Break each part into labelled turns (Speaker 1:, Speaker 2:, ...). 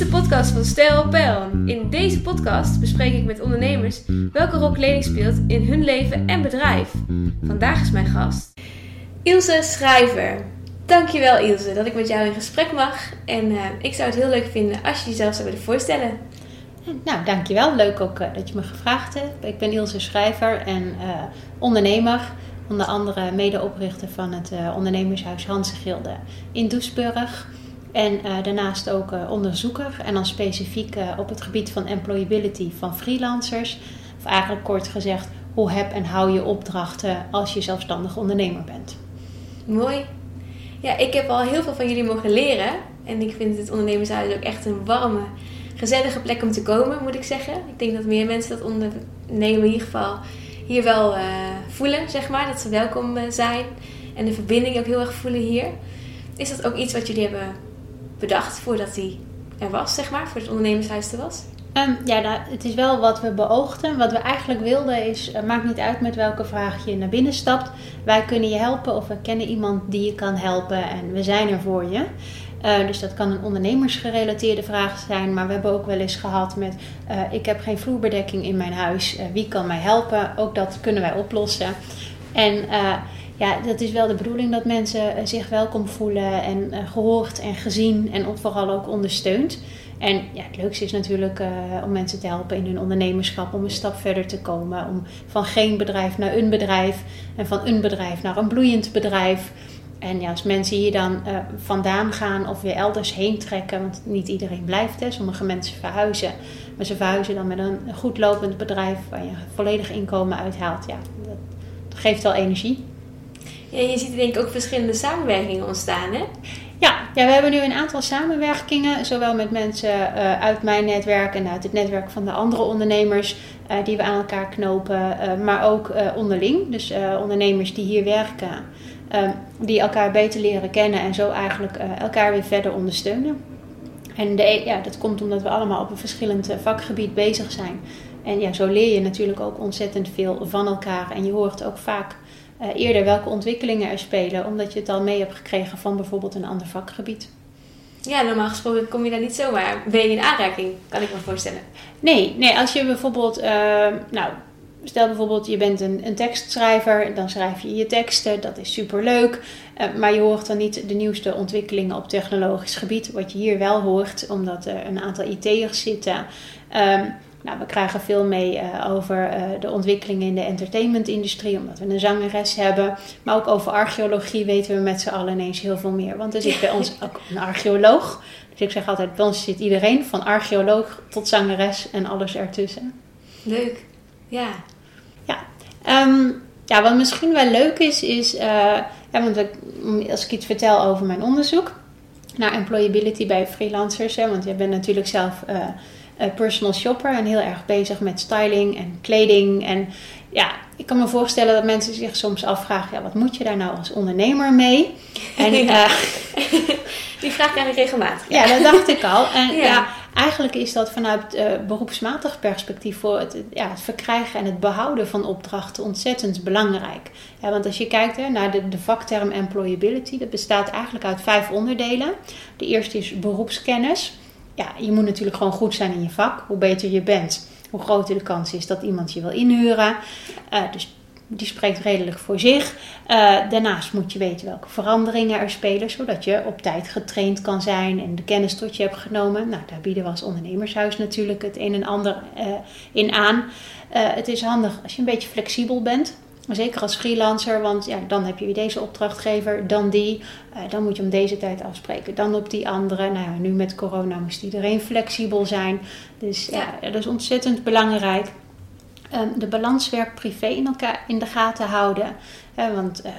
Speaker 1: de podcast van Stijl Pijl. In deze podcast bespreek ik met ondernemers welke rol kleding speelt in hun leven en bedrijf. Vandaag is mijn gast Ilse Schrijver. Dankjewel Ilse dat ik met jou in gesprek mag. En uh, ik zou het heel leuk vinden als je jezelf zou willen voorstellen.
Speaker 2: Nou, dankjewel. Leuk ook uh, dat je me gevraagd hebt. Ik ben Ilse Schrijver en uh, ondernemer. Onder andere medeoprichter van het ondernemershuis Hanse Gilde in Doesburg. En uh, daarnaast ook uh, onderzoeker en dan specifiek uh, op het gebied van employability van freelancers. Of eigenlijk kort gezegd, hoe heb en hou je opdrachten als je zelfstandig ondernemer bent.
Speaker 1: Mooi. Ja, ik heb al heel veel van jullie mogen leren. En ik vind het ondernemershuis ook echt een warme, gezellige plek om te komen, moet ik zeggen. Ik denk dat meer mensen dat ondernemen in ieder geval hier wel voelen, zeg maar. Dat ze welkom zijn. En de verbinding ook heel erg voelen hier. Is dat ook iets wat jullie hebben bedacht voordat hij er was, zeg maar, voor het ondernemershuis er was?
Speaker 2: Um, ja, nou, het is wel wat we beoogden. Wat we eigenlijk wilden is, uh, maakt niet uit met welke vraag je naar binnen stapt. Wij kunnen je helpen of we kennen iemand die je kan helpen en we zijn er voor je. Uh, dus dat kan een ondernemersgerelateerde vraag zijn, maar we hebben ook wel eens gehad met: uh, ik heb geen vloerbedekking in mijn huis, wie kan mij helpen? Ook dat kunnen wij oplossen. En ja, dat is wel de bedoeling dat mensen eh, zich welkom voelen en uh, gehoord en gezien en vooral ook ondersteund. En ja, het leukste is natuurlijk uh, om mensen te helpen in hun ondernemerschap, om een stap verder te komen. Om van geen bedrijf naar een bedrijf en van een bedrijf naar een bloeiend bedrijf. En ja, als mensen hier dan vandaan gaan of weer elders heen trekken, want niet iedereen blijft, hè. sommige mensen verhuizen. Maar ze verhuizen dan met een goed lopend bedrijf waar je volledig inkomen uithaalt. Ja, dat geeft wel energie.
Speaker 1: Je ziet denk ik ook verschillende samenwerkingen ontstaan, hè?
Speaker 2: Ja, ja, we hebben nu een aantal samenwerkingen, zowel met mensen uh, uit mijn netwerk en uit het netwerk van de andere ondernemers uh, die we aan elkaar knopen, uh, maar ook onderling. Dus ondernemers die hier werken, die elkaar beter leren kennen en zo eigenlijk elkaar weer verder ondersteunen. En de, ja, dat komt omdat we allemaal op een verschillend vakgebied bezig zijn. En ja, zo leer je natuurlijk ook ontzettend veel van elkaar. En je hoort ook vaak uh, eerder welke ontwikkelingen er spelen, omdat je het al mee hebt gekregen van bijvoorbeeld een ander vakgebied.
Speaker 1: Ja, normaal gesproken kom je daar niet zomaar mee in aanraking, kan ik me voorstellen.
Speaker 2: Nee, nee als je bijvoorbeeld, uh, nou, stel bijvoorbeeld je bent een, een, tekstschrijver, dan schrijf je je teksten, dat is superleuk. Uh, maar je hoort dan niet de nieuwste ontwikkelingen op technologisch gebied, wat je hier wel hoort, omdat er een aantal IT'ers zitten. Um, nou, we krijgen veel mee uh, over uh, de ontwikkelingen in de entertainmentindustrie, omdat we een zangeres hebben. Maar ook over archeologie weten we met z'n allen ineens heel veel meer. Want er zit bij ons ook een archeoloog. Dus ik zeg altijd, bij ons zit iedereen, van archeoloog tot zangeres en alles ertussen.
Speaker 1: Leuk, ja.
Speaker 2: Ja, um, ja wat misschien wel leuk is, is, uh, ja, want als ik iets vertel over mijn onderzoek naar employability bij freelancers, hè, want je bent natuurlijk zelf personal shopper en heel erg bezig met styling en kleding. En ja, ik kan me voorstellen dat mensen zich soms afvragen: ja, wat moet je daar nou als ondernemer mee? En,
Speaker 1: ja. uh, Die vraag krijg ik regelmatig.
Speaker 2: Ja. ja, dat dacht ik al. En ja. ja eigenlijk is dat vanuit uh, beroepsmatig perspectief voor het, ja, het verkrijgen en het behouden van opdrachten ontzettend belangrijk. Ja, want als je kijkt hè, naar de, de vakterm employability, dat bestaat eigenlijk uit vijf onderdelen. De eerste is beroepskennis ja, je moet natuurlijk gewoon goed zijn in je vak. Hoe beter je bent, hoe groter de kans is dat iemand je wil inhuren. Uh, dus die spreekt redelijk voor zich. Uh, daarnaast moet je weten welke veranderingen er spelen, zodat je op tijd getraind kan zijn en de kennis tot je hebt genomen. Nou, daar bieden we als ondernemershuis natuurlijk het een en ander uh, in aan. het is handig als je een beetje flexibel bent. Zeker als freelancer, want ja, dan heb je weer deze opdrachtgever, dan die. Uh, dan moet je om deze tijd afspreken, dan op die andere. Nou ja, nu met corona moest iedereen flexibel zijn. Dus ja, ja dat is ontzettend belangrijk. Um, de balanswerk privé in, elkaar, in de gaten houden. Uh, want uh,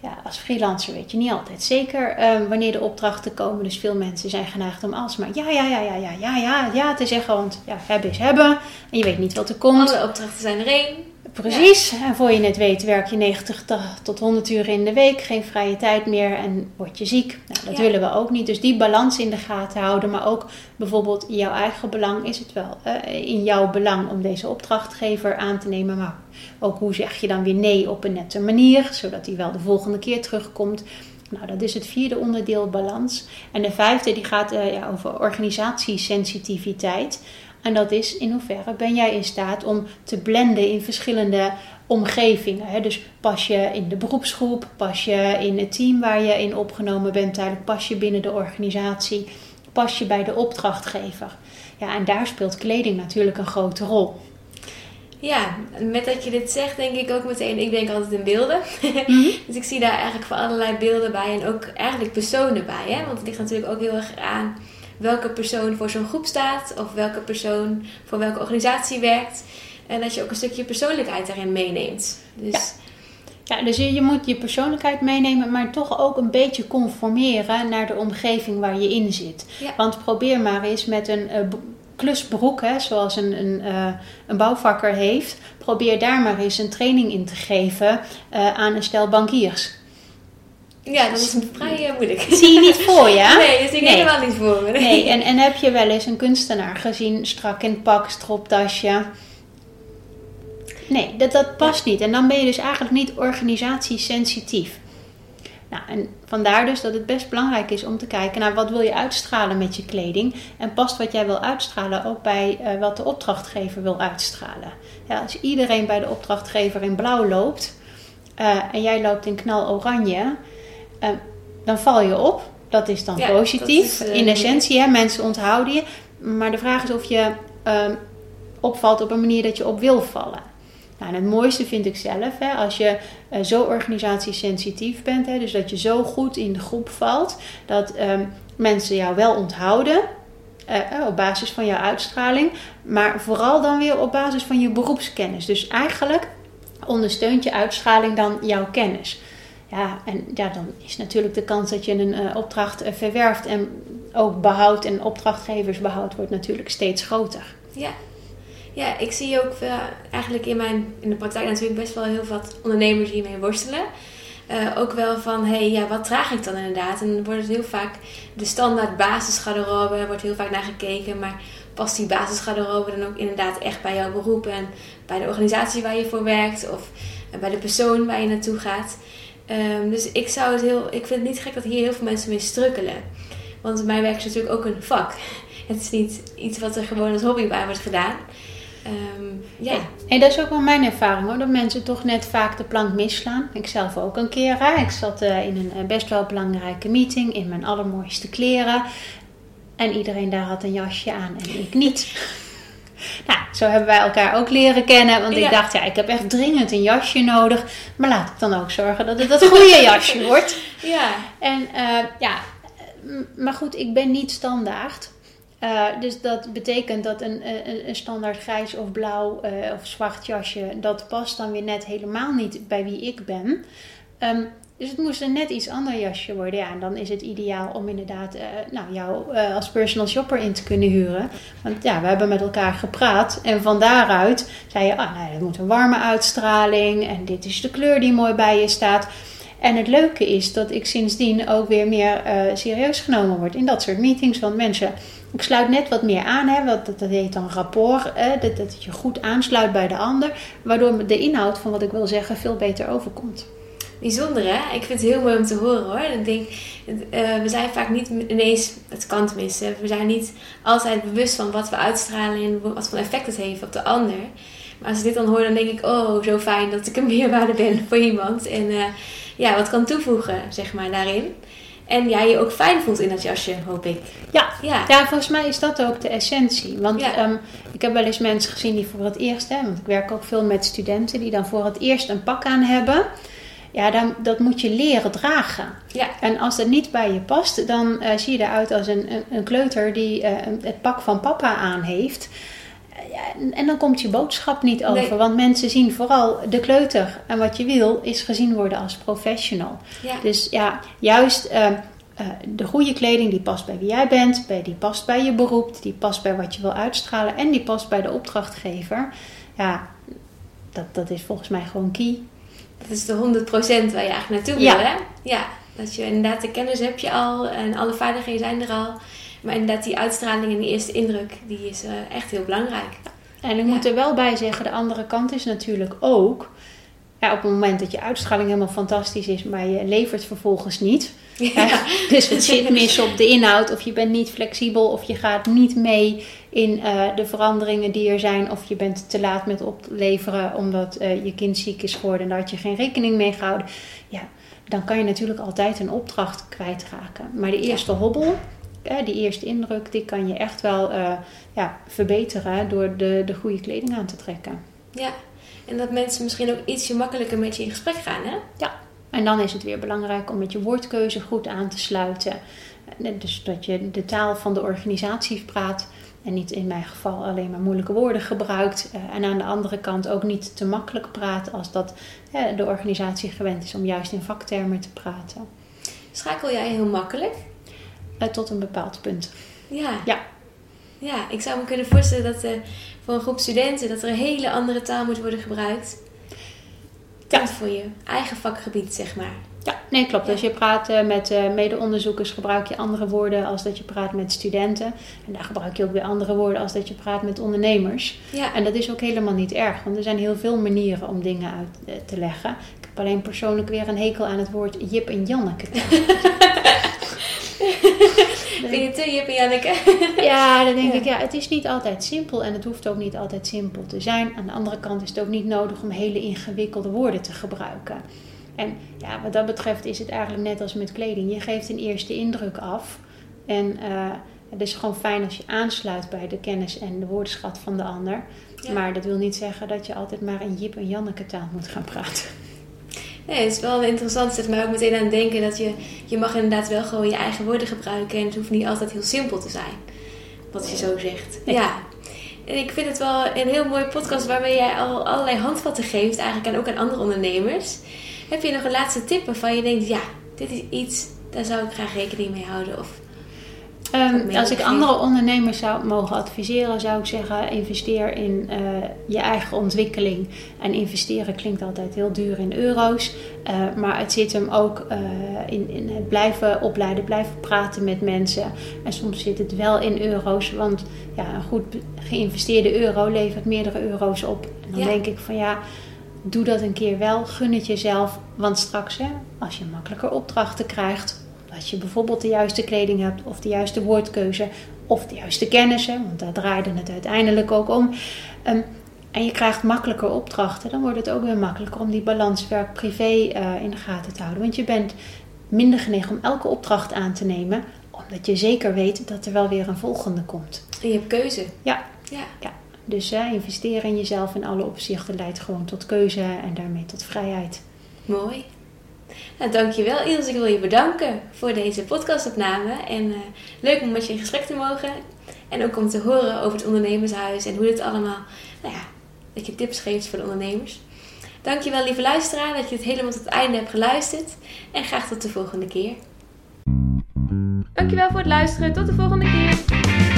Speaker 2: ja, als freelancer weet je niet altijd zeker um, wanneer de opdrachten komen. Dus veel mensen zijn geneigd om alsmaar ja, ja, ja, ja, ja, ja, ja, ja te zeggen. Want ja, hebben is hebben. En je weet niet wat er komt.
Speaker 1: Alle opdrachten zijn er één.
Speaker 2: Precies. Ja. En voor je het weet werk je 90 tot 100 uur in de week. Geen vrije tijd meer en word je ziek. Nou, dat ja. willen we ook niet. Dus die balans in de gaten houden. Maar ook bijvoorbeeld in jouw eigen belang is het wel in jouw belang om deze opdrachtgever aan te nemen. Maar ook hoe zeg je dan weer nee op een nette manier. Zodat hij wel de volgende keer terugkomt. Nou, dat is het vierde onderdeel balans. En de vijfde die gaat uh, ja, over organisatiesensitiviteit. En dat is in hoeverre ben jij in staat om te blenden in verschillende omgevingen. Hè? Dus pas je in de beroepsgroep, pas je in het team waar je in opgenomen bent, tijdelijk pas je binnen de organisatie, pas je bij de opdrachtgever. Ja, en daar speelt kleding natuurlijk een grote rol.
Speaker 1: Ja, met dat je dit zegt, denk ik ook meteen, ik denk altijd in beelden. Mhm. dus ik zie daar eigenlijk voor allerlei beelden bij en ook eigenlijk personen bij. Hè? Want het ligt natuurlijk ook heel erg aan welke persoon voor zo'n groep staat of welke persoon voor welke organisatie werkt. En dat je ook een stukje persoonlijkheid daarin meeneemt. Dus,
Speaker 2: ja. ja dus je, je, moet je persoonlijkheid meenemen, maar toch ook een beetje conformeren naar de omgeving waar je in zit. Want probeer maar eens met een uh, klusbroek, hè, zoals een, een, uh, een bouwvakker heeft, probeer daar maar eens een training in te geven uh, aan een stel bankiers.
Speaker 1: Ja, dat is een vrij moeilijk.
Speaker 2: Zie je niet voor ja?
Speaker 1: Nee, dat zie ik helemaal niet voor me.
Speaker 2: Nee, en, en heb je wel eens een kunstenaar gezien, strak in pak, stropdasje? Nee, dat, dat past niet. En dan ben je dus eigenlijk niet organisatiesensitief. Nou, en vandaar dus dat het best belangrijk is om te kijken naar wat wil je uitstralen met je kleding. En past wat jij wil uitstralen ook bij uh, wat de opdrachtgever wil uitstralen. Ja, als iedereen bij de opdrachtgever in blauw loopt uh, en jij loopt in knal oranje, uh, dan val je op. Dat is dan ja, positief. Is, in essentie, hè, mensen onthouden je. Maar de vraag is of je ehm, opvalt op een manier dat je op wil vallen. Nou, en het mooiste vind ik zelf, hè, als je uh, zo organisatiesensitief bent, hè, dus dat je zo goed in de groep valt, dat um, mensen jou wel onthouden. Uh, op basis van jouw uitstraling, maar vooral dan weer op basis van je beroepskennis. Dus eigenlijk ondersteunt je uitstraling dan jouw kennis. Ja, en ja, dan is natuurlijk de kans dat je een uh, opdracht verwerft en ook behoudt en opdrachtgevers behoudt, wordt natuurlijk steeds groter.
Speaker 1: Ja, ja, ik zie ook veel, eigenlijk in, mijn, in de praktijk natuurlijk best wel heel wat ondernemers hiermee worstelen. Ook wel van, hé, hey, ja, wat draag ik dan inderdaad? En dan wordt het heel vaak de standaard basisgarderobe, wordt heel vaak naar gekeken. Maar past die basisgarderobe dan ook inderdaad echt bij jouw beroep en bij de organisatie waar je voor werkt of bij de persoon waar je naartoe gaat? Um, dus ik zou het heel, ik vind het niet gek dat hier heel veel mensen mee strukkelen. Want mijn werk is natuurlijk ook een vak. Het is niet iets wat er gewoon als hobby bij wordt gedaan.
Speaker 2: Um, ja. En dat is ook wel mijn ervaring hoor, dat mensen toch net vaak de plank misslaan. Ik zelf ook een keer. Hè. Ik zat uh, in een uh, best wel belangrijke meeting in mijn allermooiste kleren. En iedereen daar had een jasje aan en ik niet. nou, zo hebben wij elkaar ook leren kennen. Want ik dacht, ja, ik heb echt dringend een jasje nodig. Maar laat ik dan ook zorgen dat het dat goede jasje wordt.
Speaker 1: Ja.
Speaker 2: En uh, ja, maar goed, ik ben niet standaard. Uh, dus dat betekent dat een, een, een standaard grijs of blauw uh, of zwart jasje, dat past dan weer net helemaal niet bij wie ik ben. Um, dus het moest een net iets ander jasje worden. Ja, en dan is het ideaal om inderdaad uh, nou, jou als personal shopper in te kunnen huren. Want ja, we hebben met elkaar gepraat. En van daaruit zei je, ah, nou, dat moet een warme uitstraling. En dit is de kleur die mooi bij je staat. En het leuke is dat ik sindsdien ook weer meer serieus genomen word in dat soort meetings. Want mensen ik sluit net wat meer aan, hè, wat, dat, heet dan rapport. Hè, dat, dat je goed aansluit bij de ander. Waardoor de inhoud van wat ik wil zeggen veel beter overkomt.
Speaker 1: Bijzonder hè? Ik vind het heel mooi om te horen hoor. Ik denk, uh, we zijn vaak niet ineens, het kan tenminste, we zijn niet altijd bewust van wat we uitstralen en wat voor effect het heeft op de ander. Maar als ik dit dan hoor, dan denk ik, oh, zo fijn dat ik een meerwaarde ben voor iemand. En uh, ja, wat kan toevoegen, zeg maar, daarin. En jij je ook fijn voelt in dat jasje, hoop ik.
Speaker 2: Ja, ja. ja volgens mij is dat ook de essentie. Want ehm, ik heb wel eens mensen gezien die voor het eerst, hè, want ik werk ook veel met studenten, die dan voor het eerst een pak aan hebben. Ja, dan, dat moet je leren dragen.
Speaker 1: Ja.
Speaker 2: En als dat niet bij je past, dan uh, zie je eruit als een, een, een kleuter die uh, het pak van papa aan heeft. Ja, en dan komt je boodschap niet over. Want mensen zien vooral de kleuter. En wat je wil is gezien worden als professional.
Speaker 1: Ja.
Speaker 2: Dus ja, juist uh, de goede kleding die past bij wie jij bent. Bij, die past bij je beroep. Die past bij wat je wil uitstralen. En die past bij de opdrachtgever. Ja, dat, dat is volgens mij gewoon key.
Speaker 1: Dat is de 100% waar je eigenlijk naartoe wil, ja. hè? Ja, dat je inderdaad de kennis heb je al. En alle vaardigheden zijn er al. Maar inderdaad, die uitstraling en die eerste indruk, die is uh, echt heel belangrijk.
Speaker 2: En ik moet er wel bij zeggen, de andere kant is natuurlijk ook... Ja, op het moment dat je uitstraling helemaal fantastisch is, maar je levert vervolgens niet... Ja. dus het zit mis op de inhoud, of je bent niet flexibel, of je gaat niet mee in uh, de veranderingen die er zijn, of je bent te laat met opleveren omdat uh, je kind ziek is geworden en daar had je geen rekening mee gehouden. Ja, dan kan je natuurlijk altijd een opdracht kwijtraken. Maar de eerste ja. hobbel, die eerste indruk, die kan je echt wel uh, ja, verbeteren door de, de goede kleding aan te trekken.
Speaker 1: Ja, en dat mensen misschien ook ietsje makkelijker met je in gesprek gaan, hè?
Speaker 2: Ja, en dan is het weer belangrijk om met je woordkeuze goed aan te sluiten. Dus dat je de taal van de organisatie praat. En niet in mijn geval alleen maar moeilijke woorden gebruikt. En aan de andere kant ook niet te makkelijk praat als dat de organisatie gewend is om juist in vaktermen te praten.
Speaker 1: Schakel jij heel makkelijk?
Speaker 2: Tot een bepaald punt.
Speaker 1: Ja.
Speaker 2: Ja.
Speaker 1: Ja, ik zou me kunnen voorstellen dat voor een groep studenten dat er een hele andere taal moet worden gebruikt. Ja. voor je eigen vakgebied, zeg maar.
Speaker 2: Ja, nee, klopt. Ja. Als je praat uh, met uh, mede-onderzoekers, gebruik je andere woorden als dat je praat met studenten. En daar gebruik je ook weer andere woorden als dat je praat met ondernemers.
Speaker 1: Ja.
Speaker 2: En dat is ook helemaal niet erg, want er zijn heel veel manieren om dingen uit te leggen. Ik heb alleen persoonlijk weer een hekel aan het woord Jip en Janneke.
Speaker 1: Vind je te Jip en Janneke?
Speaker 2: ja, dan denk ik, ja, het is niet altijd simpel en het hoeft ook niet altijd simpel te zijn. Aan de andere kant is het ook niet nodig om hele ingewikkelde woorden te gebruiken. En ja, wat dat betreft is het eigenlijk net als met kleding. Je geeft een eerste indruk af. En uh, het is gewoon fijn als je aansluit bij de kennis en de woordenschat van de ander. Ja. Maar dat wil niet zeggen dat je altijd maar in Jip en Janneke taal moet gaan praten.
Speaker 1: Nee, het is wel interessant. Het zet mij ook meteen aan het denken dat je, je mag inderdaad wel gewoon je eigen woorden gebruiken. En het hoeft niet altijd heel simpel te zijn. Wat je zo zegt. Ja. En ik vind het wel een heel mooie podcast waarmee jij al allerlei handvatten geeft. Eigenlijk en ook aan andere ondernemers. Heb je nog een laatste tip waarvan je denkt, ja, dit is iets, daar zou ik graag rekening mee houden? Of
Speaker 2: Um, als ik andere ondernemers zou mogen adviseren, zou ik zeggen: investeer in uh, je eigen ontwikkeling. En investeren klinkt altijd heel duur in euro's, uh, maar het zit hem ook uh, in, in, het blijven opleiden, blijven praten met mensen. En soms zit het wel in euro's, want ja, een goed geïnvesteerde euro levert meerdere euro's op. En dan
Speaker 1: Ja.
Speaker 2: denk ik van ja. Doe dat een keer wel, gun het jezelf. Want straks, hè, als je makkelijker opdrachten krijgt, dat je bijvoorbeeld de juiste kleding hebt, of de juiste woordkeuze, of de juiste kennissen, want daar draaide het uiteindelijk ook om. Um, en je krijgt makkelijker opdrachten, dan wordt het ook weer makkelijker om die balans werk-privé uh, in de gaten te houden. Want je bent minder genegen om elke opdracht aan te nemen, omdat je zeker weet dat er wel weer een volgende komt.
Speaker 1: En je hebt keuze.
Speaker 2: Ja,
Speaker 1: Ja.
Speaker 2: ja. Dus uh, investeren in jezelf in alle opzichten leidt gewoon tot keuze en daarmee tot vrijheid.
Speaker 1: Mooi. Nou, dankjewel Iels. Ik wil je bedanken voor deze podcastopname. En uh, leuk om met je in gesprek te mogen. En ook om te horen over het ondernemershuis en hoe dit allemaal, nou ja, dat je tips geeft voor de ondernemers. Dankjewel lieve luisteraar dat je het helemaal tot het einde hebt geluisterd. En graag tot de volgende keer. Dankjewel voor het luisteren. Tot de volgende keer.